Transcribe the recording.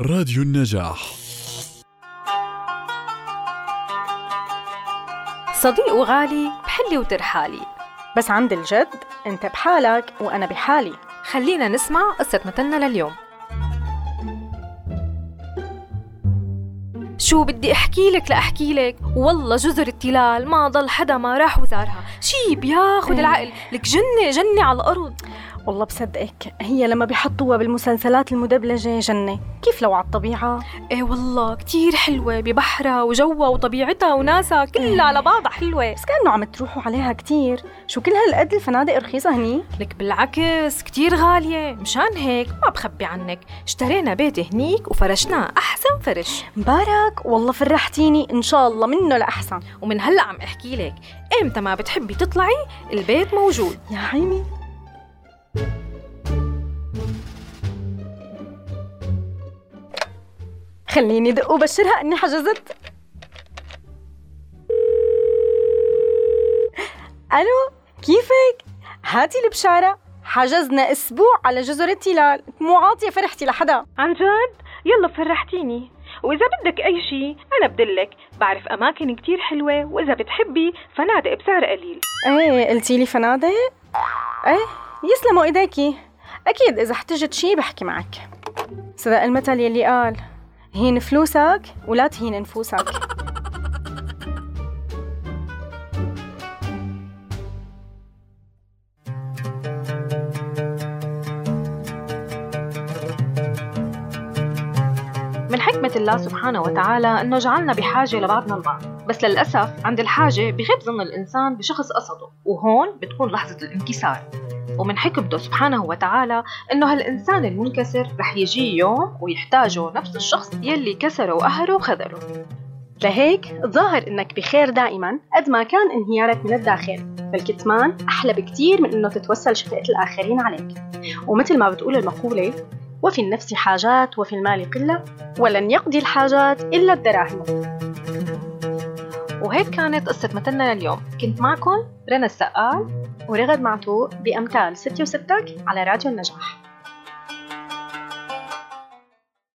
راديو النجاح. صديق وغالي بحلي وترحالي بس عند الجد انت بحالك وأنا بحالي. خلينا نسمع قصة مثلنا لليوم. شو بدي أحكي لك لأحكي لك؟ والله جزر التلال ما ضل حدا ما راح وزارها. شي بياخد العقل؟ لك جنة جنة على الأرض. والله بصدقك هي لما بيحطوها بالمسلسلات المدبلجة جنة كيف لو على الطبيعة؟ إيه والله كتير حلوة ببحرها وجوها وطبيعتها وناسها كلها على بعضها حلوة. بس كأنه عم تروحوا عليها كتير شو كل هالقد الفنادق رخيصة هني؟ لك بالعكس كتير غالية. مشان هيك ما بخبي عنك اشترينا بيت هنيك وفرشناه أحسن فرش. مبارك والله فرحتيني إن شاء الله منه لأحسن. ومن هلأ عم أحكي لك إمتى ما بتحبي تطلعي البيت موجود. يا عيني. خليني دق وبشرها أني حجزت. ألو كيفك؟ هاتي البشارة. حجزنا أسبوع على جزر التلال. مو عاطيه فرحتي لحدا. عن جد؟ يلا فرحتيني. وإذا بدك أي شيء أنا بدلك. بعرف أماكن كتير حلوة وإذا بتحبي فنادق بسعر قليل. إيه قلتي لي فنادق؟ إيه. يسلموا إيديكي. أكيد إذا احتجت شي بحكي معك. صدق المثل يلي قال هين فلوسك ولا تهين نفوسك. من حكمة الله سبحانه وتعالى إنه جعلنا بحاجة لبعضنا البعض. بس للأسف عند الحاجة بغيب ظن الإنسان بشخص قصده وهون بتكون لحظة الانكسار. ومن حكمته سبحانه وتعالى إنه هالإنسان المنكسر رح يجي يوم ويحتاجه نفس الشخص يلي كسره وقهره وخذله. لهيك تظاهر إنك بخير دائما قد ما كان انهيارك من الداخل فالكتمان أحلى بكتير من إنه تتوسل شفقة الآخرين عليك. ومثل ما بتقول المقولة وفي النفس حاجات وفي المال قلة ولن يقضي الحاجات إلا الدراهم. وهيك كانت قصة مثلنا لليوم. كنت معكم رنا السقال ورغد معتوق بأمثال ستي وستك على راديو النجاح.